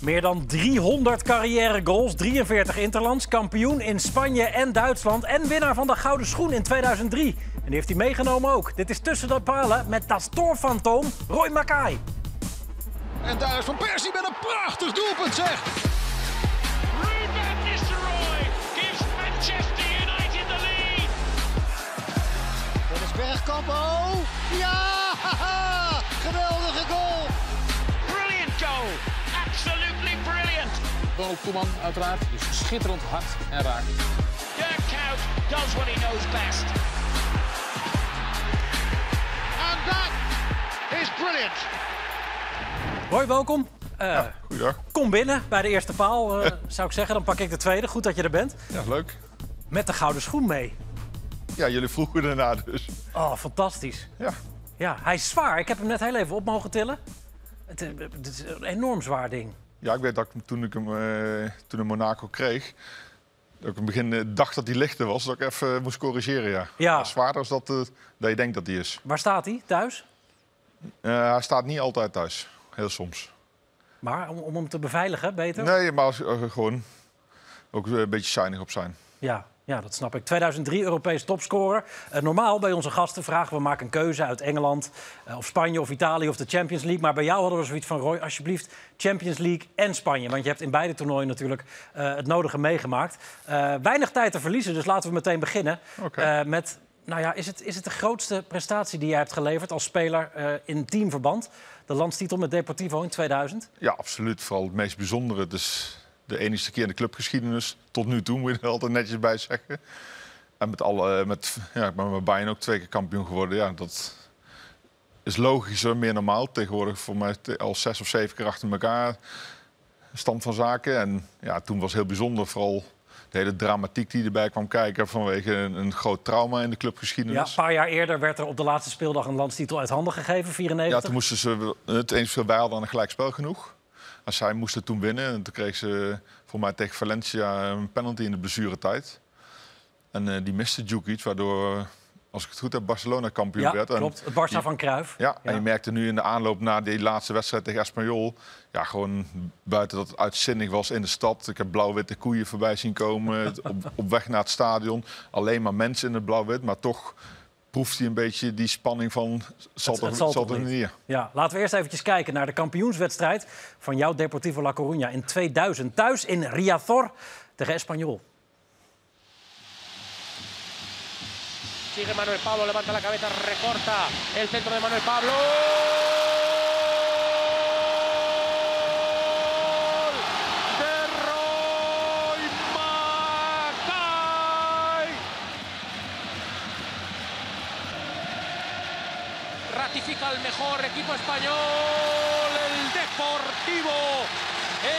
Meer dan 300 carrière-goals, 43 interlands, kampioen in Spanje en Duitsland... en winnaar van de Gouden Schoen in 2003. En die heeft hij meegenomen ook. Dit is Tussen de Palen met dat stoorfantoom Roy Mackay. En daar is Van Persie met een prachtig doelpunt, zeg. Ruben Nistelrooy gives Manchester United the lead. Dat is Bergkamp. Oh, ja! Geweldige goal. Brilliant goal. Absolutely brilliant. Ronald Koeman uiteraard. Dus schitterend hard en raak. Dirk Kuyt does what he knows best. En dat is brilliant. Roy, welkom. Eh, Goeiedag. kom binnen bij de eerste paal, eh, zou ik zeggen. Dan pak ik de tweede. Goed dat je er bent. Ja, leuk. Met de Gouden Schoen mee. Ja, jullie vroegen erna dus. Oh, fantastisch. Ja. Ja, hij is zwaar. Ik heb hem net heel even op mogen tillen. Het, eh, het is een enorm zwaar ding. Ja, ik weet dat ik, toen ik hem eh, toen in Monaco kreeg, dat ik in het begin eh, dacht dat hij lichter was, dat ik even eh, moest corrigeren. Ja. Ja. Zwaarder als dat, dat je denkt dat hij is. Waar staat hij? Thuis? Hij staat niet altijd thuis. Heel soms. Maar om, om hem te beveiligen, beter? Nee, maar als, gewoon ook een beetje shinig op zijn. Ja, ja, dat snap ik. 2003 Europees topscorer. Eh, normaal bij onze gasten vragen we maken een keuze uit Engeland eh, of Spanje of Italië of de Champions League. Maar bij jou hadden we zoiets van Roy, alsjeblieft Champions League en Spanje. Want je hebt in beide toernooien natuurlijk eh, het nodige meegemaakt. Eh, weinig tijd te verliezen, dus laten we meteen beginnen Oké. Eh, met. Nou ja, is het, is het de grootste prestatie die jij hebt geleverd als speler eh, in teamverband? De landstitel met Deportivo in 2000? Ja, absoluut. Vooral het meest bijzondere. Is de enige keer in de clubgeschiedenis, tot nu toe moet je er altijd netjes bij zeggen. En met alle, met, ja, ik ben met Bayern ook twee keer kampioen geworden. Ja, dat is logischer, meer normaal. Tegenwoordig voor mij al zes of zeven keer achter elkaar stand van zaken. En ja, toen was het heel bijzonder, vooral de hele dramatiek die erbij kwam kijken vanwege een, een groot trauma in de Ja, clubgeschiedenis. een paar jaar eerder werd er op de laatste speeldag een landstitel uit handen gegeven, 94. Ja, toen moesten ze het eens veel bij hadden aan een gelijkspel genoeg. Zij moesten toen winnen. En toen kreeg ze voor mij tegen Valencia een penalty in de blessuretijd. En eh, die miste Djukic, waardoor, als ik het goed heb, Barcelona kampioen Ja, werd. En, klopt. Het Barça van Cruijff. ja, en je merkte nu in de aanloop naar die laatste wedstrijd tegen Espanyol... Ja, gewoon buiten dat het uitzinnig was in de stad. Ik heb blauw-witte koeien voorbij zien komen op, op weg naar het stadion. Alleen maar mensen in het blauw-wit, maar toch proeft hij een beetje die spanning van... Zal Het- toch, het zal zal toch toch niet? niet? Ja, laten we eerst eventjes kijken naar de kampioenswedstrijd van jouw Deportivo La Coruña in 2000. Thuis in Riazor tegen Espanyol. Sigue Manuel Pablo, levanta la cabeza, recorta el centro de Manuel Pablo. ¡Gol! De Roy Mackay. Ratifica el mejor equipo español, el Deportivo.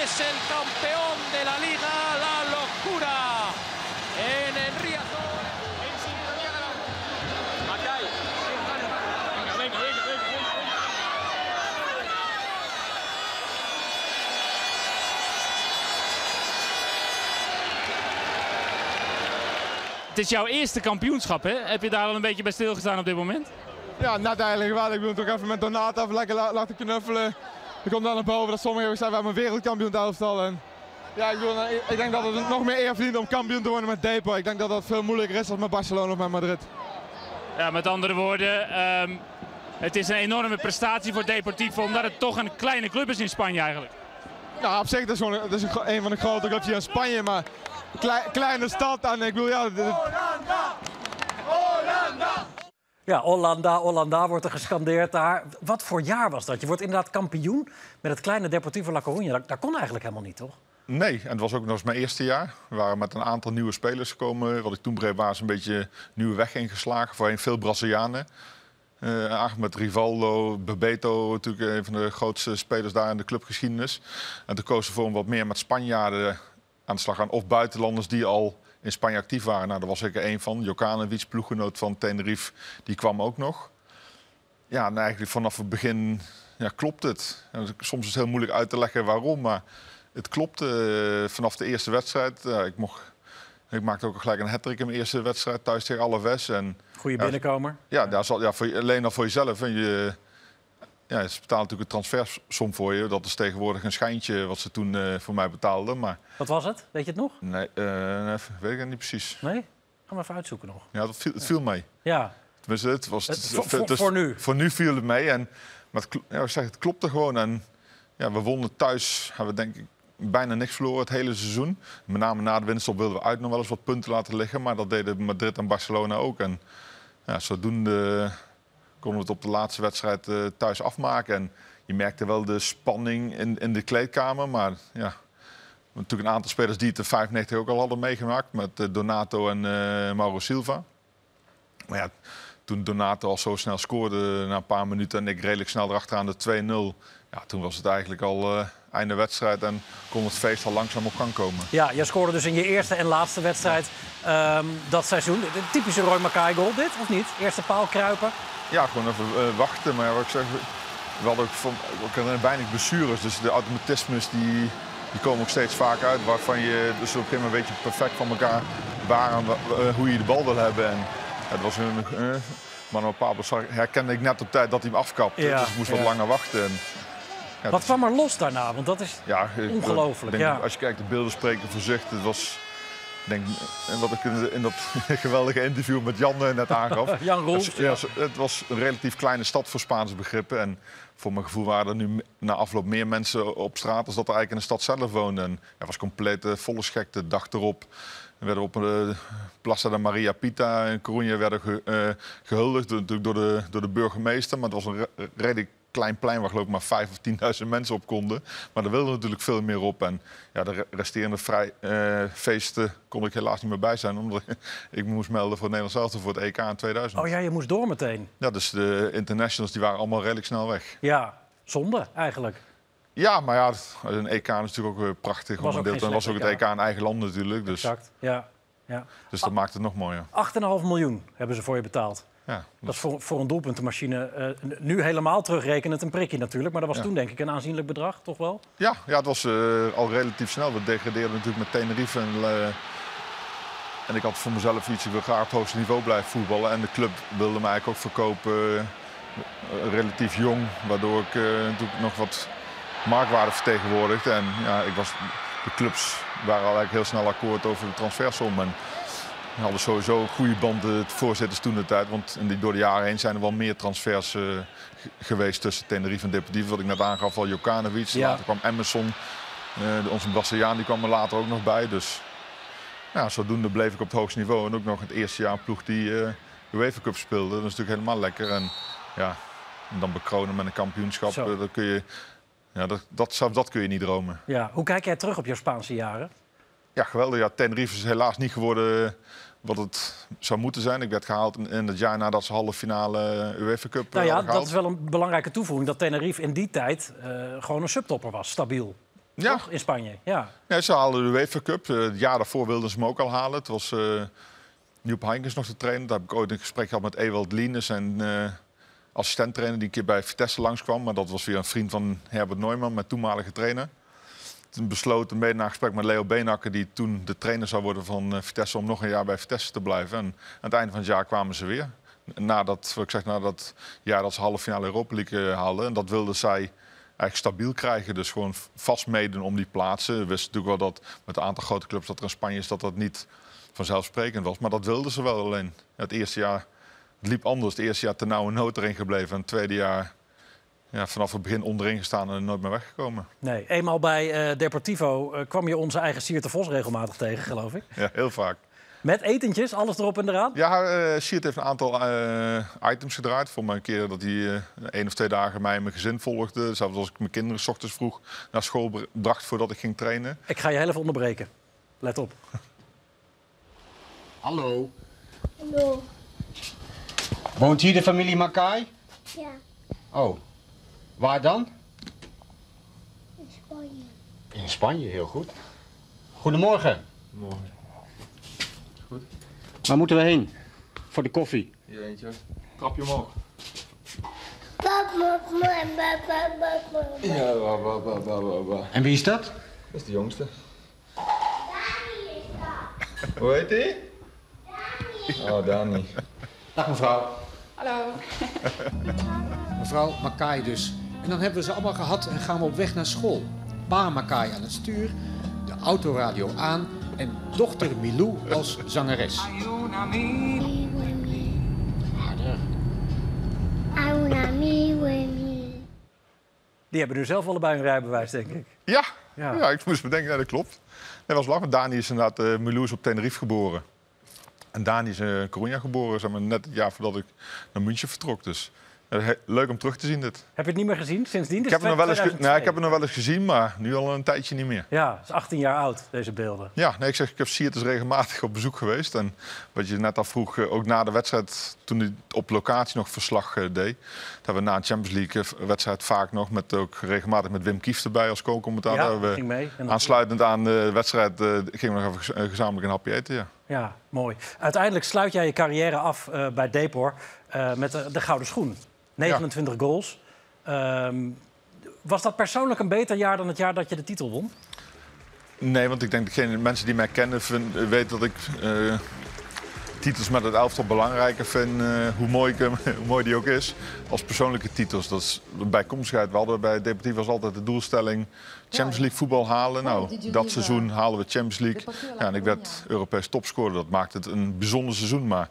Es el campeón de la liga, la locura. En el Riazor. En la... Het is jouw eerste kampioenschap, hè? Heb je daar al een beetje bij stilgestaan op dit moment? Ja, net eigenlijk wel. Ik bedoel toch even met Donata even lekker la- laten knuffelen. Ik kom dan naar boven dat sommigen hebben gezegd, we hebben een wereldkampioen elftal. En ja, ik, bedoel, ik, ik denk dat het nog meer eer verdient om kampioen te worden met Depot. Ik denk dat dat veel moeilijker is dan met Barcelona of met Madrid. Ja, met andere woorden, ehm, het is een enorme prestatie voor Deportivo... omdat het toch een kleine club is in Spanje eigenlijk. Ja, op zich het is gewoon het is een, van de grote clubs hier in Spanje, maar klei- kleine stad. En ik bedoel, ja, het- Ja, Hollanda, Hollanda wordt er gescandeerd daar. Wat voor jaar was dat? Je wordt inderdaad kampioen met het kleine Deportivo La Coruña. Dat, kon eigenlijk helemaal niet, toch? Nee, en het was ook nog eens mijn eerste jaar. We waren met een aantal nieuwe spelers gekomen. Wat ik toen begreep, ze een beetje nieuwe weg ingeslagen. Voorheen veel Brazilianen. Eh Ahmed Rivaldo, Bebeto, natuurlijk een van de grootste spelers daar in de clubgeschiedenis. En toen kozen ze voor om wat meer met Spanjaarden aan de slag gaan. Of buitenlanders die al in Spanje actief waren. Nou, daar was ik er één van. Jokanovic, ploeggenoot van Tenerife, die kwam ook nog. Ja, en eigenlijk vanaf het begin ja, klopt het. En soms is het heel moeilijk uit te leggen waarom, maar het klopte eh, vanaf de eerste wedstrijd. Ik, mocht, ik maakte ook gelijk een hat-trick in mijn eerste wedstrijd thuis tegen Alaves. En Goeie Ja, binnenkomer. ja, daar zal, ja voor, alleen al voor jezelf. En je, ja, ze betalen natuurlijk een transfersom voor je. Dat is tegenwoordig een schijntje wat ze toen eh, voor mij betaalden. Maar Wat was het? Weet je het nog? nee, eh, weet ik het niet precies. Nee? Ga maar even uitzoeken nog. Ja, dat viel, het viel mee. Ja, Tenminste, het was... Het- het- voor- dus nu. Voor nu viel het mee. En, maar het, ja, ik zeg, het klopte gewoon. En ja, we wonnen thuis, hebben we denk ik bijna niks verloren het hele seizoen. Met name na de winststop wilden we uit nog wel eens wat punten laten liggen. Maar dat deden Madrid en Barcelona ook. En ja, zodoende konden we het op de laatste wedstrijd eh, thuis afmaken. En je merkte wel de spanning in, in de kleedkamer. Maar ja, natuurlijk een aantal spelers die het de 95 ook al hadden meegemaakt. Met eh, Donato en eh, Mauro Silva. Maar ja, toen Donato al zo snel scoorde na een paar minuten en ik redelijk snel erachteraan de 2-0. Ja, toen was het eigenlijk al einde wedstrijd en kon het feest al langzaam op gang komen. ja jij scoorde dus in je eerste en laatste wedstrijd ehm, dat seizoen. De typische Roy Mackay goal dit, of niet? Eerste paal kruipen. Ja, gewoon even eh, wachten. Maar wat ik zeg, we hadden ook, van, ook een weinig blessures. Dus de automatismes die, die komen ook steeds vaak uit. Waarvan je dus op een gegeven moment weet je perfect van elkaar waar en eh, hoe je de bal wil hebben. En het was een... eh Manuel Pablo zag- herkende ik net op tijd dat hij hem afkapte. Ja, dus ik moest wat langer wachten. En, ja, Wat dus- kwam er los daarna? Want dat is... Ja, Ongelooflijk, ja. Als je kijkt, de beelden spreken voor zich. Het was, denk, en wat ik in, in dat geweldige interview met Jan eh, net aangaf. Jan Het, ja, het was een relatief kleine stad voor Spaanse begrippen. En voor mijn gevoel waren er nu na afloop meer mensen op straat... als dat er eigenlijk in de stad zelf woonden. En het was compleet eh, volle schek de dag erop. We werden op de Plaza de Maria Pita in Coruña werden ge, eh, gehuldigd door, natuurlijk door, de, door de burgemeester. Maar het was een re- redelijk klein plein waar geloof ik maar vijf of tienduizend mensen op konden. Maar er wilden natuurlijk veel meer op. En ja, de re- resterende vrij, eh, feesten kon ik helaas niet meer bij zijn. Omdat ik moest melden voor het Nederlands elftal voor het EK in 2000. Oh ja, je moest door meteen. Ja, dus de internationals die waren allemaal redelijk snel weg. Ja, zonde eigenlijk. Ja, maar ja, een EK is natuurlijk ook weer prachtig. Was om deel. En was ook het EK in eigen land natuurlijk. Dus, Exact. Ja. ja. dus dat maakt het nog mooier. 8,5 miljoen hebben ze voor je betaald. Ja, Dat is voor, voor een doelpuntenmachine eh, nu helemaal terugrekenend een prikje natuurlijk. Maar dat was Ja. toen denk ik een aanzienlijk bedrag, toch wel? Ja, ja het was eh, al relatief snel. We degradeerden natuurlijk met Tenerife. En, eh, en ik had voor mezelf iets, ik wil graag op het hoogste niveau blijven voetballen. En de club wilde mij eigenlijk ook verkopen, relatief jong. Waardoor ik natuurlijk nog wat marktwaarde vertegenwoordigde. En ja, ik was, de clubs waren al eigenlijk heel snel akkoord over de transfersom. En we hadden sowieso een goede band, de voorzitters toen de tijd. Want in die, door de jaren heen zijn er wel meer transfers eh, geweest tussen Tenerife en Deportivo. Wat ik net aangaf, al Jokanovic. Ja. Later kwam Emerson. Eh, onze Braziliaan die kwam er later ook nog bij. Dus ja, zodoende bleef ik op het hoogste niveau. En ook nog het eerste jaar een ploeg die eh de UEFA Cup speelde. Dat is natuurlijk helemaal lekker. En, ja, en dan bekronen met een kampioenschap. Zo. dat kun je, ja, dat, dat, dat kun je niet dromen. Ja. Hoe kijk jij terug op jouw Spaanse jaren? Ja, geweldig. Ja, Tenerife is helaas niet geworden wat het zou moeten zijn. Ik werd gehaald in, in het jaar nadat ze halve finale UEFA Cup Nou eh, ja, hadden dat is wel een belangrijke toevoeging. Dat Tenerife in die tijd eh, gewoon een subtopper was, stabiel. Ja, Toch? In Spanje, ja. Nee, ze haalden de UEFA Cup. Eh, Het jaar daarvoor wilden ze hem ook al halen. Het was eh Joep Heinkens nog de trainer. Daar heb ik ooit een gesprek gehad met Ewald Lieners en eh assistent-trainer die een keer bij Vitesse langskwam. Maar dat was weer een vriend van Herbert Neumann, mijn toenmalige trainer. Besloten, mede na gesprek met Leo Beenakker, die toen de trainer zou worden van eh, Vitesse, om nog een jaar bij Vitesse te blijven. En aan het einde van het jaar kwamen ze weer. Nadat, ik zeg, nadat jaar dat ze halve finale Europa League eh, haalden. En dat wilden zij eigenlijk stabiel krijgen. Dus gewoon vast meedoen om die plaatsen. We wisten natuurlijk wel dat met een aantal grote clubs dat er in Spanje is, dat dat niet vanzelfsprekend was. Maar dat wilden ze wel alleen. Het eerste jaar het liep anders. Het eerste jaar ten nauwe nood erin gebleven. En het tweede jaar ja, vanaf het begin onderin gestaan en nooit meer weggekomen. Nee, eenmaal bij eh, Deportivo eh, kwam je onze eigen Siert de Vos regelmatig tegen, geloof ik. Ja, heel vaak. Met etentjes, alles erop en eraan. Ja, eh Siert heeft een aantal eh, items gedraaid. Voor mij een keer dat hij eh één of twee dagen mij en mijn gezin volgde. Zelfs als ik mijn kinderen s ochtends vroeg naar school br- bracht voordat ik ging trainen. Ik ga je heel even onderbreken. Let op. Hallo. Hallo. Woont hier de familie Makai? Ja, Oh. Waar dan? in Spanje. In Spanje, heel goed. Goedemorgen. Morgen. Goed. Waar moeten we heen? Voor de koffie. Hier eentje. Trapje omhoog. Ja, wa, wa, wa, wa, wa, wa. En wie is dat? Dat is de jongste. Hoe heet die? Oh, Dani. Dag mevrouw. Hallo. Mevrouw Makai dus. En dan hebben we ze allemaal gehad en gaan we op weg naar school. Pa Makai aan het stuur, de autoradio aan en dochter Milou als zangeres. Harder. Die hebben nu zelf allebei een rijbewijs, denk ik. Ja, Ja. ja. ik moest bedenken, ja, dat klopt. Dat was lang, want Dani is inderdaad, uh, Milou is op Tenerife geboren. En Dani is in Coruña geboren, zeg maar, net het jaar voordat ik naar München vertrok. Dus eh, leuk om terug te zien dit. Heb je het niet meer gezien sindsdien? Ik heb, nog wel eens, ge- 2002. nee, ik heb het nog wel eens gezien, maar nu al een tijdje niet meer. Ja, het is 18 jaar oud, deze beelden. Ja, nee, ik zeg, ik heb Siert dus regelmatig op bezoek geweest. En wat je net al vroeg, eh, ook na de wedstrijd, toen hij op locatie nog verslag eh, deed. Dat we na een Champions League eh, wedstrijd vaak nog, met, ook regelmatig met Wim Kieft erbij als co-commentator. Ja, we ging mee. Aansluitend aan de wedstrijd eh, gingen we nog even gez- eh, gezamenlijk een hapje eten, ja. Ja, mooi. Uiteindelijk sluit jij je carrière af eh, bij Depor eh, met de, de gouden schoen. 29 goals. Ehm, was dat persoonlijk een beter jaar dan het jaar dat je de titel won? Nee, want ik denk dat geen mensen die mij kennen vind, eh, weten dat ik eh, titels met het elftal belangrijker vind, eh, hoe, mooi ik hem, hoe mooi die ook is, als persoonlijke titels. Dat is bijkomstigheid. We hadden bij Deportief was altijd de doelstelling Champions League voetbal halen. Nou, dat seizoen halen we Champions League. Ja, en ik werd Europees topscorer. Dat maakt het een bijzonder seizoen. Maar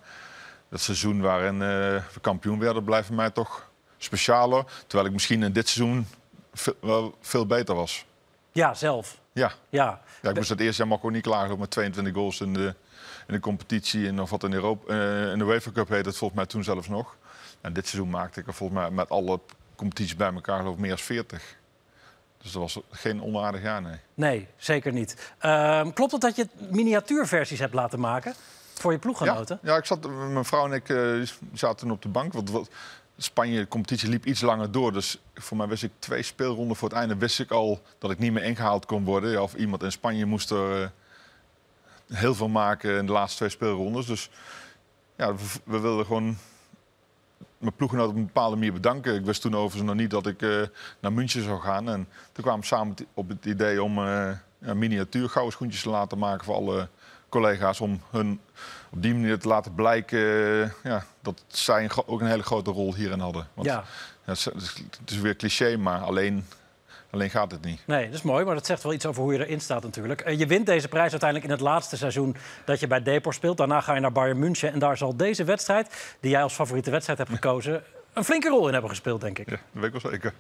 dat seizoen waarin eh, we kampioen werden, blijft voor mij toch specialer. Terwijl ik misschien in dit seizoen ve- wel veel beter was. Ja, zelf. Ja. Ja. Ja, ik moest het eerste jaar ook niet klagen met 22 goals in de, in de competitie. En nog wat in, Europa, eh, in de UEFA Cup heet het volgens mij toen zelfs nog. En dit seizoen maakte ik er volgens mij met alle competities bij elkaar geloof ik meer dan 40. Dus dat was geen onaardig jaar, nee. Nee, zeker niet. Ehm, klopt het dat je miniatuurversies hebt laten maken voor je ploeggenoten? Ja, ja ik zat, mijn vrouw en ik eh, zaten op de bank. Want wat, Spanje, de competitie liep iets langer door. Dus voor mij wist ik twee speelronden voor het einde... wist ik al dat ik niet meer ingehaald kon worden. Of iemand in Spanje moest er eh, heel veel maken in de laatste twee speelrondes. Dus ja, we, wilden gewoon mijn ploeggenoot op een bepaalde manier bedanken. Ik wist toen overigens nog niet dat ik eh, naar München zou gaan. En toen kwamen we samen op het idee om eh ja, miniatuur gouden schoentjes te laten maken voor alle collega's. Om hun op die manier te laten blijken eh, ja, dat zij een ook een hele grote rol hierin hadden. Want, Ja. het, is, het is weer cliché, maar alleen, alleen gaat het niet. Nee, dat is mooi, maar dat zegt wel iets over hoe je erin staat natuurlijk. Eh, je wint deze prijs uiteindelijk in het laatste seizoen dat je bij Depor speelt. Daarna ga je naar Bayern München en daar zal deze wedstrijd, die jij als favoriete wedstrijd hebt gekozen, een flinke rol in hebben gespeeld, denk ik. Ja, dat weet ik wel zeker.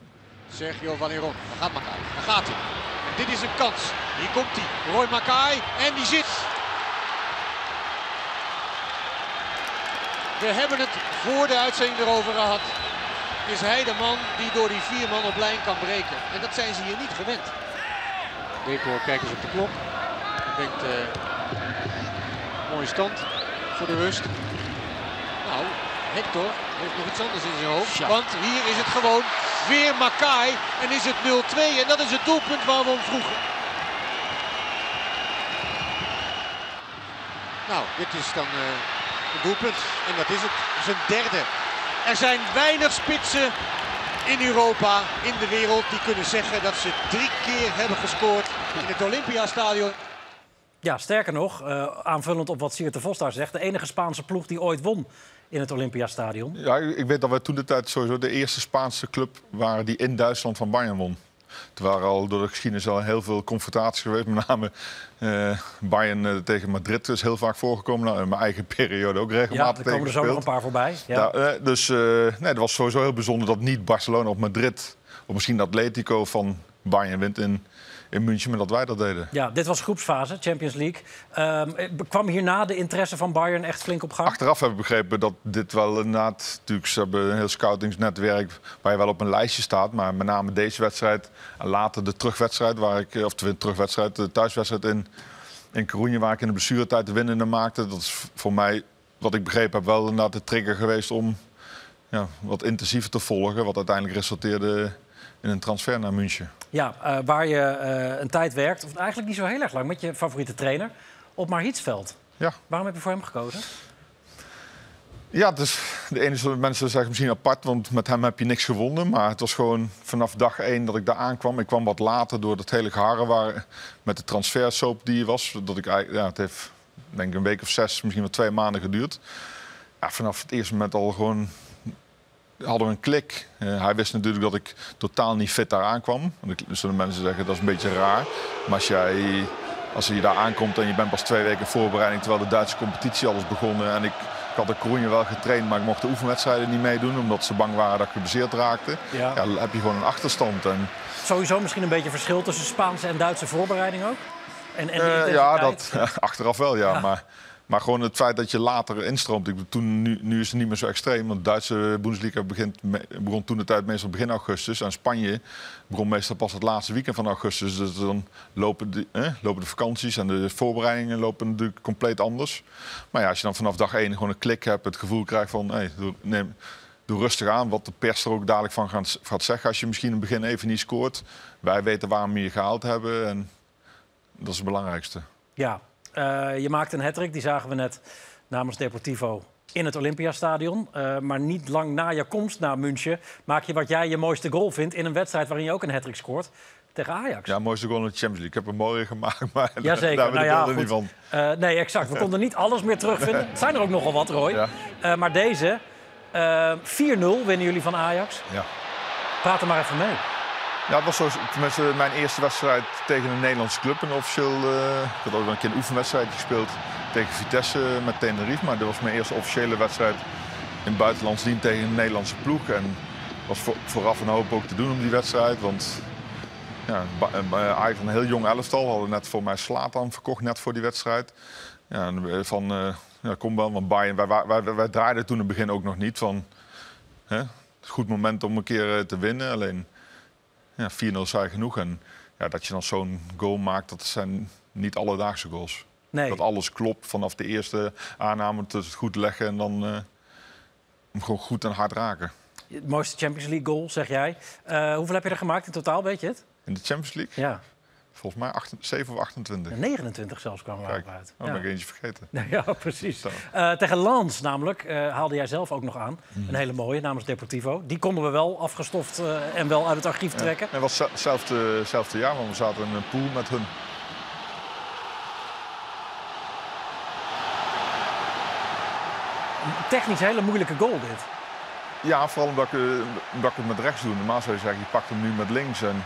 Sergio Vaneron, daar gaat Makai. Daar gaat hij. En dit is een kans. Hier komt hij. Roy Makai. En die zit. We hebben het voor de uitzending erover gehad. Is hij de man die door die vier man op lijn kan breken? En dat zijn ze hier niet gewend. Decor, kijk eens op de klok. Ik denk, eh mooie stand voor de rust. Nou, Hector heeft nog iets anders in zijn hoofd. Want hier is het gewoon weer Makai en is het 0-2. En dat is het doelpunt waar we om vroegen. Nou, dit is dan eh het doelpunt. En dat is het. Zijn derde. Er zijn weinig spitsen in Europa, in de wereld, die kunnen zeggen dat ze drie keer hebben gescoord in het Olympiastadion. Ja, sterker nog, eh, aanvullend op wat Siert de Vos daar zegt, de enige Spaanse ploeg die ooit won in het Olympiastadion. Ja, ik ik weet dat we toen de tijd sowieso de eerste Spaanse club waren die in Duitsland van Bayern won. Er waren al door de geschiedenis al heel veel confrontaties geweest. Met name eh, Bayern eh, tegen Madrid is heel vaak voorgekomen. Nou, in mijn eigen periode ook Ja, regelmatig er komen er zo nog een paar voorbij. Ja. Ja, eh, dus nee, het was sowieso heel bijzonder dat niet Barcelona of Madrid... of misschien Atletico van Bayern wint in, in München... maar dat wij dat deden. Ja, dit was groepsfase, Champions League. Eh, kwam hierna de interesse van Bayern echt flink op gang? Achteraf heb ik begrepen dat dit wel inderdaad... Natuurlijk, ze hebben een heel scoutingsnetwerk waar je wel op een lijstje staat. Maar met name deze wedstrijd en later de terugwedstrijd... Waar ik, of de terugwedstrijd, de thuiswedstrijd in, in Coruña... waar ik in de blessuretijd de winnende maakte. Dat is voor mij, wat ik begrepen heb, wel inderdaad de trigger geweest... om ja, wat intensiever te volgen. Wat uiteindelijk resulteerde in een transfer naar München. Ja, eh, waar je eh, een tijd werkt, of eigenlijk niet zo heel erg lang, met je favoriete trainer, Otmar Hietsveld. Ja. Waarom heb je voor hem gekozen? Ja, dus de ene mensen zeggen misschien apart, want met hem heb je niks gewonnen. Maar het was gewoon vanaf dag één dat ik daar aankwam. Ik kwam wat later door dat hele geharren waar, met de transfersoap die was. Dat ik, ja, het heeft denk ik een week of zes, misschien wel twee maanden geduurd. Ja, vanaf het eerste moment al gewoon hadden we een klik. Eh, hij wist natuurlijk dat ik totaal niet fit daar aankwam. Want ik- zullen mensen zeggen dat is een beetje raar. Maar als, jij, als je daar aankomt en je bent pas twee weken in voorbereiding... terwijl de Duitse competitie al is begonnen... en ik, ik had de Coruña wel getraind, maar ik mocht de oefenwedstrijden niet meedoen... omdat ze bang waren dat ik geblesseerd raakte. Ja. Ja. dan heb je gewoon een achterstand. En, Sowieso misschien een beetje verschil tussen Spaanse en Duitse voorbereiding ook? En, en Eh, ja, dat, achteraf wel, ja. Ja. Maar, maar gewoon het feit dat je later instroomt. Ik, toen, nu, nu is het niet meer zo extreem. Want de Duitse Bundesliga begint, begon toen de tijd meestal begin augustus. En Spanje begon meestal pas het laatste weekend van augustus. Dus dan lopen de, lopen de vakanties en de voorbereidingen lopen natuurlijk compleet anders. Maar ja, als je dan vanaf dag één gewoon een klik hebt, het gevoel krijgt van... Hey, neem, doe rustig aan, wat de pers er ook dadelijk van gaat zeggen... als je misschien in het begin even niet scoort. Wij weten waarom we je gehaald hebben en dat is het belangrijkste. Ja, eh, je maakte een hattrick, die zagen we net namens Deportivo in het Olympiastadion. Eh, maar niet lang na je komst naar München maak je wat jij je mooiste goal vindt... in een wedstrijd waarin je ook een hattrick scoort tegen Ajax. Ja, mooiste goal in de Champions League. Ik heb een mooie gemaakt, maar Jazeker. daar ben Nou ik ja, er niet van. Eh, nee, exact. We konden niet alles meer terugvinden. Het zijn er ook nogal wat, Roy. Ja. Maar deze, eh 4-0 winnen jullie van Ajax. Ja. Praat er maar even mee. Ja, was zo, tenminste mijn eerste wedstrijd tegen een Nederlandse club. Een officieel, eh, ik had ook een keer een oefenwedstrijdje gespeeld tegen Vitesse met Tenerife. Maar dit was mijn eerste officiële wedstrijd in buitenlands dienst tegen een Nederlandse ploeg. En was voor- vooraf een hoop ook te doen om die wedstrijd. Want ja, eh, had een heel jong elftal. Hadden net voor mij Slatan verkocht net voor die wedstrijd. Ja, van, eh, ja, kom wel, want Bayern, wij, wij, draaiden toen in het begin ook nog niet van... Hè, goed moment om een keer eh, te winnen. Alleen ja, 4-0 zei genoeg. En ja, dat je dan zo'n goal maakt, dat zijn niet alledaagse goals. Nee. Dat alles klopt vanaf de eerste aanname tot het goed leggen en dan eh, hem gewoon goed en hard raken. Het mooiste Champions League goal, zeg jij. Eh, hoeveel heb je er gemaakt in totaal, weet je het? In de Champions League, Ja, volgens mij 8, 7 of 28. 29 zelfs kwam er uit. oh, Ja. ben ik eentje vergeten. Ja, precies. Eh, tegen Lens namelijk eh, haalde jij zelf ook nog aan. Een hele mooie namens Deportivo. Die konden we wel afgestoft eh, en wel uit het archief trekken. Het was hetzelfde, hetzelfde jaar, want we zaten in een pool met hun. Technisch hele moeilijke goal dit. Ja, vooral omdat ik, omdat ik het met rechts doe. Normaal zou je zeggen, je pakt hem nu met links. En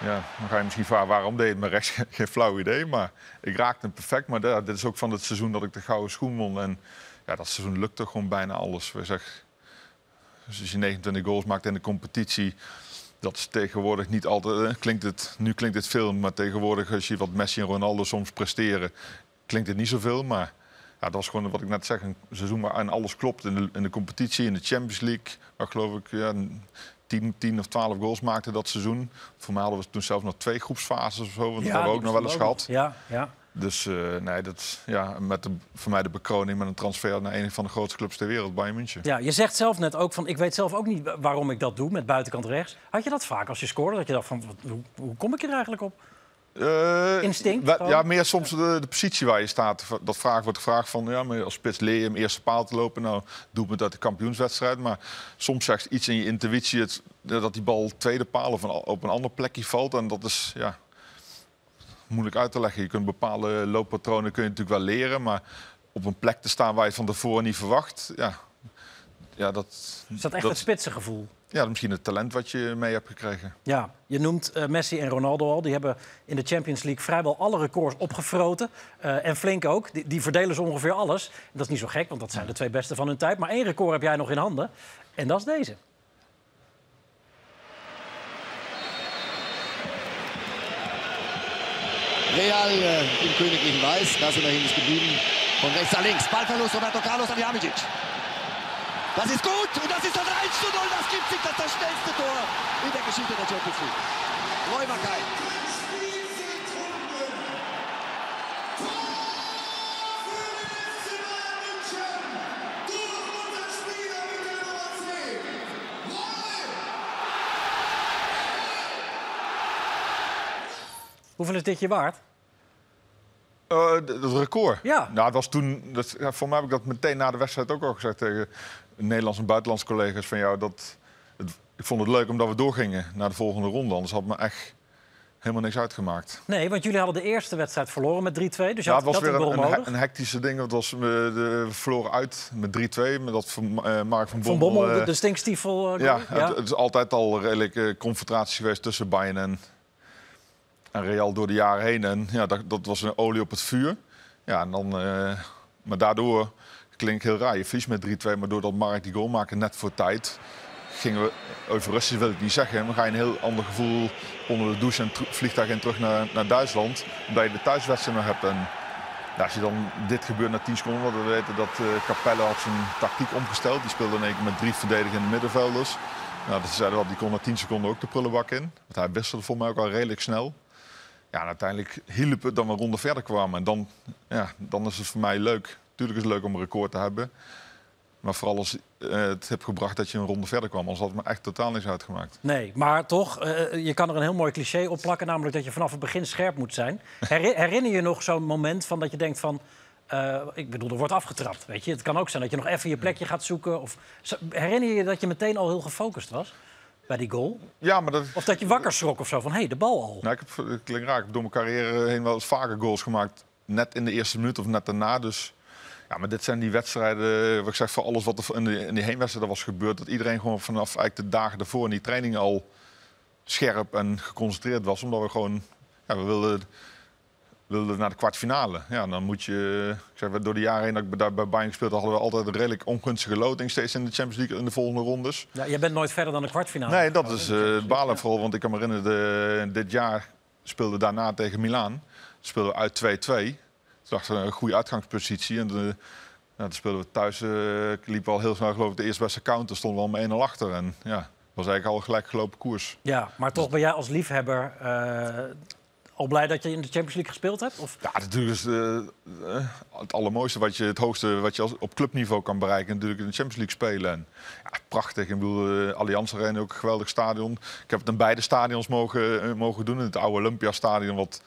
ja, dan ga je misschien vragen waarom deed het met rechts. Geen flauw idee, maar ik raakte hem perfect. Maar ja, dit is ook van het seizoen dat ik de gouden schoen won. En ja, dat seizoen lukte gewoon bijna alles. We zeg, dus als je 29 goals maakt in de competitie, dat is tegenwoordig niet altijd. Klinkt het, nu klinkt het veel, maar tegenwoordig als je wat Messi en Ronaldo soms presteren, klinkt het niet zoveel. Maar ja, dat was gewoon wat ik net zeg, een seizoen waarin alles klopt in de, in de competitie, in de Champions League. Waar geloof ik ja, 10, 10 of 12 goals maakte dat seizoen. Voor mij hadden we toen zelfs nog twee groepsfases of zo, want dat hebben we ook nog wel eens gehad. Ja, ja. Dus eh, nee, dat ja, met de, voor mij de bekroning met een transfer naar een van de grootste clubs ter wereld, Bayern München. ja, je zegt zelf net ook van, ik weet zelf ook niet waarom ik dat doe met buitenkant rechts. Had je dat vaak als je scoorde? Dat je dacht van, hoe kom ik er eigenlijk op? Eh, Instinct? Ja, meer soms de, de positie waar je staat. Dat vraag wordt gevraagd van, ja, maar als spits leer je hem eerste paal te lopen. Nou, doe het uit de kampioenswedstrijd. Maar soms zegt iets in je intuïtie het, dat die bal tweede paal of een, op een ander plekje valt. En dat is, ja, moeilijk uit te leggen. Je kunt bepaalde looppatronen kun je natuurlijk wel leren. Maar op een plek te staan waar je het van tevoren niet verwacht, ja... Ja, dat, Is dat echt dat- het spitsengevoel? Ja, misschien het talent wat je mee hebt gekregen. Ja, je noemt eh, Messi en Ronaldo al. Die hebben in de Champions League vrijwel alle records opgefroten. Eh, en flink ook. Die, die verdelen ze ongeveer alles. Dat is niet zo gek, want dat zijn de twee beste van hun tijd. Maar één record heb jij nog in handen. En dat is deze. Real äh, im königlichen Weiß, da sind wir hin ist geblieben. Von rechts nach links. Ballverlust Roberto Carlos an Jamicic. Das ist gut und das ist das 1 zu 0. Das gibt sich das, das schnellste Tor in der Geschichte der Champions League. Hoeveel is dit je waard? Dat record? Ja. Nou, het was toen, dat, ja, voor mij heb ik dat meteen na de wedstrijd ook al gezegd tegen Nederlandse en buitenlandse collega's van jou. Dat, het, ik vond het leuk omdat we doorgingen naar de volgende ronde. Anders had me echt, helemaal niks uitgemaakt. Nee, want jullie hadden de eerste wedstrijd verloren met 3-2. Dus Ja, het was weer een een, een, nodig. he- een hectische ding. Het was, eh, de, we verloren uit met 3-2. Met dat van eh, Mark van Van Bommel. Bommel, de, de stinkstiefel. ja. Het, het is altijd al redelijk eh, confrontatie geweest tussen Bayern en, en Real door de jaren heen. En ja, dat, dat was een olie op het vuur. Ja, en dan, eh, maar daardoor klinkt heel raar. Je verliest met 3-2, maar doordat Mark die goal maakte net voor tijd... gingen we, euforistisch wil ik niet zeggen... maar ga je een heel ander gevoel onder de douche en vliegtuig in terug naar, naar Duitsland. Omdat je de thuiswedstrijd nog hebt. En als je dan dit gebeurt na 10 seconden, we weten dat Capelle had zijn tactiek omgesteld. Die speelde in één keer met drie verdedigende middenvelders. Nou, dat zeiden we die kon na 10 seconden ook de prullenbak in. Want hij wisselde voor mij ook al redelijk snel. Ja, en uiteindelijk hielp het dat we een ronde verder kwamen. En dan, ja, dan is het voor mij leuk. Tuurlijk is het leuk om een record te hebben. Maar vooral als eh, het heb gebracht dat je een ronde verder kwam. Anders had het me echt totaal niks uitgemaakt. Nee, maar toch, eh, je kan er een heel mooi cliché op plakken. Namelijk dat je vanaf het begin scherp moet zijn. Heri- herinner je nog zo'n moment van dat je denkt van... eh, ik bedoel, er wordt afgetrapt, weet je. Het kan ook zijn dat je nog even je plekje gaat zoeken. Of, herinner je je dat je meteen al heel gefocust was bij die goal? Ja, maar dat... Of dat je wakker schrok of zo van, hé, hey, de bal al. Nou, ik heb, het klinkt raar. Ik heb door mijn carrière heen wel eens vaker goals gemaakt. Net in de eerste minuut of net daarna. Dus ja, maar dit zijn die wedstrijden, wat ik zeg, voor alles wat er in, de, in die heenwedstrijden was gebeurd. Dat iedereen gewoon vanaf eigenlijk de dagen ervoor in die training al scherp en geconcentreerd was. Omdat we gewoon, ja, we wilden, wilden naar de kwartfinale. Ja, dan moet je, ik zeg, door de jaren heen dat ik daar bij Bayern gespeeld had, hadden we altijd een redelijk ongunstige loting steeds in de Champions League in de volgende rondes. Ja, je bent nooit verder dan de kwartfinale. Nee, dat is eh, het balen vooral. Want ik kan me herinneren, de, dit jaar speelde daarna tegen Milaan. Speelden we uit 2-2. Toen dachten we een goede uitgangspositie. En de, nou, toen speelden we thuis. ik liep al heel snel, geloof ik, de eerste beste counter. Stonden we al met 1-0 achter. En ja, was eigenlijk al gelijk gelopen koers. Ja, maar toch ben jij als liefhebber eh, al blij dat je in de Champions League gespeeld hebt? Of? Ja, natuurlijk is eh, eh, het allermooiste, wat je, het hoogste wat je als, op clubniveau kan bereiken, natuurlijk in de Champions League spelen. En, ja, prachtig. Ik bedoel, eh, Allianz Arena ook een geweldig stadion. Ik heb het in beide stadions mogen, mogen doen. In het oude Olympiastadion, wat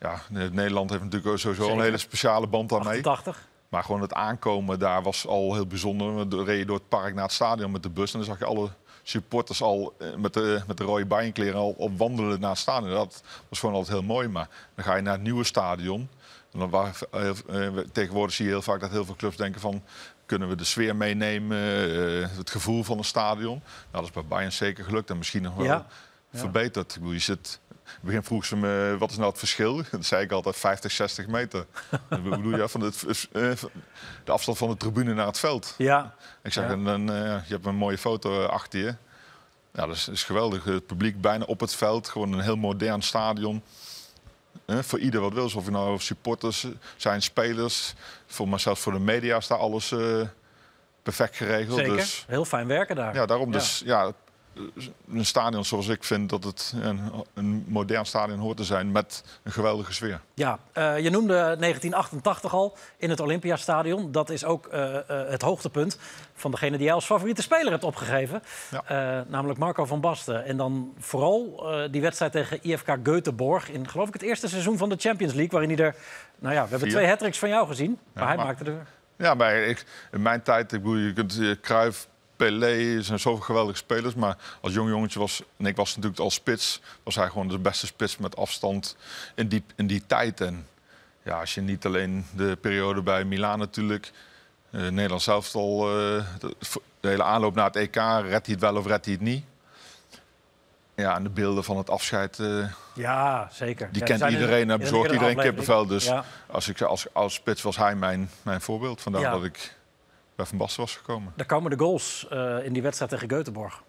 ja, Nederland heeft natuurlijk sowieso Zeker. een hele speciale band daarmee. 88. Maar gewoon het aankomen daar was al heel bijzonder. We reden door het park naar het stadion met de bus. En dan zag je alle supporters al eh, met de, met de rode Bayern-kleren al op wandelen naar het stadion. Dat was gewoon altijd heel mooi. Maar dan ga je naar het nieuwe stadion. En dan waar, eh, eh, tegenwoordig zie je heel vaak dat heel veel clubs denken van... kunnen we de sfeer meenemen, het gevoel van een stadion. Nou, dat is bij Bayern zeker gelukt en misschien nog wel. Ja. verbeterd. Ik bedoel, je zit... In het begin vroeg ze me, wat is nou het verschil? Dan zei ik altijd 50, 60 meter. Wat bedoel je? Van het, eh, de afstand van de tribune naar het veld. Ja. Ik zeg, Ja. en eh, je hebt een mooie foto eh, achter je. Ja, dat is, is geweldig. Het publiek bijna op het veld. Gewoon een heel modern stadion. Eh, voor ieder wat wil. Of je nou supporters zijn, spelers. Voor mezelf, voor de media is daar alles perfect geregeld. Zeker. Dus, Heel fijn werken daar. ja, daarom Ja. dus ja, een stadion zoals ik vind dat het een, een modern stadion hoort te zijn met een geweldige sfeer. Ja, eh, je noemde 1988 al in het Olympiastadion. Dat is ook eh, eh, het hoogtepunt van degene die jij als favoriete speler hebt opgegeven. Namelijk Marco van Basten. En dan vooral die wedstrijd tegen IFK Göteborg... in geloof ik het eerste seizoen van de Champions League... waarin hij er... Nou ja, we hebben Vier. twee hat van jou gezien. Maar Ja, hij maar- maakte er... Ja, maar ik, in mijn tijd, ik bedoel, je kunt Cruijff, Pelé, zijn zoveel geweldige spelers. Maar als jong jongetje was, en ik was natuurlijk al spits, was hij gewoon de beste spits met afstand in die, in die tijd. En ja, als je niet alleen de periode bij Milaan natuurlijk, eh Nederland zelf al, eh, de, de hele aanloop naar het EK, redt hij het wel of redt hij het niet. Ja, en de beelden van het afscheid, eh, Ja, zeker. die Ja, kent iedereen, een bezorgt iedereen kippenvel. Dus Ja. als, ik, als, als spits was hij mijn, mijn voorbeeld. Vandaar Ja. dat ik bij Van Basten was gekomen. Daar komen de goals eh, in die wedstrijd tegen Göteborg.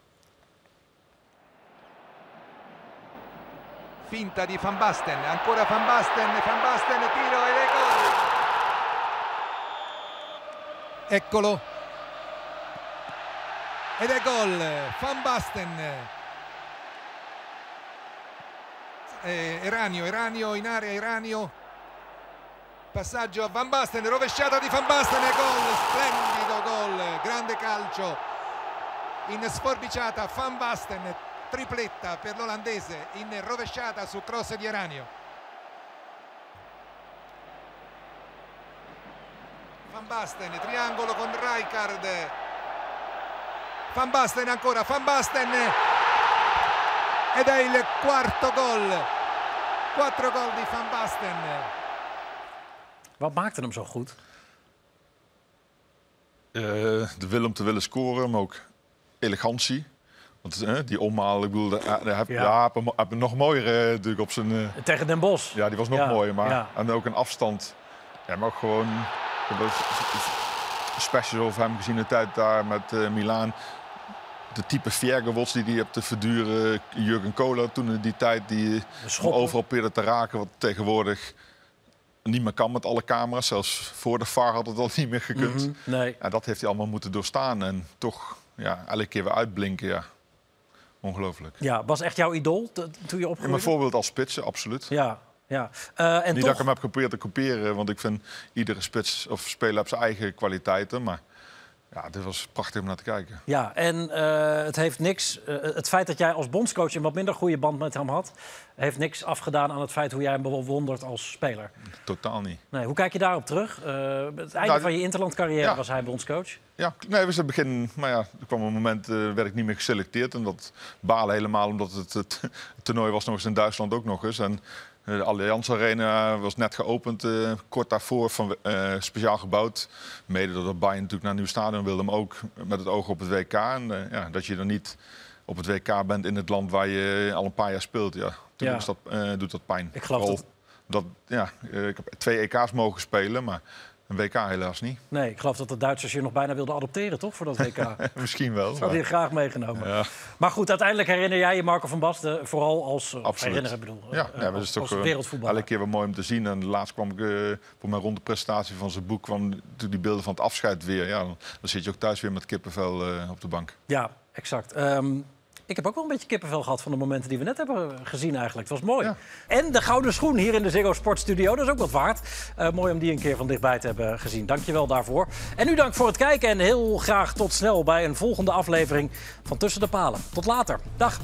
Finta di Van Basten, ancora Van Basten, Van Basten, tiro ed è gol. Eccolo. Ed è gol, Van Basten. Eh, Eranio, Eranio in area, Eranio. Passaggio a Van Basten, rovesciata di Van Basten e gol, splendido gol, grande calcio. In sforbiciata Van Basten, tripletta per l'olandese in rovesciata su cross di Eranio. Van Basten, triangolo con Rijkaard. Van Basten ancora, Van Basten. Ed è il quarto gol 4 gol di Van Basten. Wat maakte hem zo goed? Eh, de wil om te willen scoren, maar ook elegantie. Want eh, die omhaal, ik bedoel, daar heb, Ja. heb, nog mooier natuurlijk op zijn... eh, Tegen Den Bosch. ja, die was nog Ja, mooier, maar ja. en ook een afstand. Ja, maar ook gewoon... Special over hem gezien de tijd daar met eh Milaan. De type Fjergewots die hij hebt te verduren. Jurgen Kohler toen in die tijd die overal probeerde te raken. Wat tegenwoordig niet meer kan met alle camera's. Zelfs voor de VAR had het al niet meer gekund. Mhm, nee. En dat heeft hij allemaal moeten doorstaan. En toch ja, elke keer weer uitblinken. Ja. Ongelooflijk. Ja, was echt jouw idool toen je In opgroeide? mijn voorbeeld als spitsen, absoluut. Ja, ja. Eh, en Niet toch... dat ik hem heb geprobeerd te kopiëren, want ik vind iedere spits of speler heeft zijn eigen kwaliteiten. Maar ja, dit was prachtig om naar te kijken. Ja, en eh, het heeft niks. eh, het feit dat jij als bondscoach een wat minder goede band met hem had, heeft niks afgedaan aan het feit hoe jij hem bewondert als speler. Totaal niet. Nee, hoe kijk je daarop terug? Eh, het einde Nou, van je interlandcarrière ja. was hij bondscoach. Ja, nee, we zijn begin. Maar ja, er kwam een moment, werd ik niet meer geselecteerd. En dat balen helemaal, omdat het, het, toernooi was nog eens in Duitsland ook nog eens. En de Allianz Arena was net geopend, eh, kort daarvoor, van, eh, speciaal gebouwd. Mede doordat Bayern natuurlijk naar een nieuw stadion wilde, maar ook met het oog op het WK. En eh, ja, dat je dan niet op het WK bent in het land waar je al een paar jaar speelt. Ja, dat, eh, doet dat pijn. Ik geloof Vooral dat- dat ja, ik heb twee EK's mogen spelen, maar een WK helaas niet. Nee, ik geloof dat de Duitsers je nog bijna wilden adopteren, toch? Voor dat WK. Misschien wel. Dat had maar- je graag meegenomen. Ja. Maar goed, uiteindelijk herinner jij je Marco van Basten vooral als uh, Absoluut. herinneren, bedoel, Ja, eh, ja, dat is toch eh, wereldvoetballer. elke keer weer mooi om te zien. En laatst kwam ik eh, voor mijn ronde presentatie van zijn boek, kwam natuurlijk die beelden van het afscheid weer. Ja, dan, dan zit je ook thuis weer met kippenvel eh, op de bank. Ja, exact. Ehm, ik heb ook wel een beetje kippenvel gehad van de momenten die we net hebben gezien eigenlijk. Het was mooi. En de gouden schoen hier in de Ziggo Sport Studio, dat is ook wat waard. Eh, mooi om die een keer van dichtbij te hebben gezien. Dank je wel daarvoor. En u dank voor het kijken en heel graag tot snel bij een volgende aflevering van Tussen de Palen. Tot later. Dag.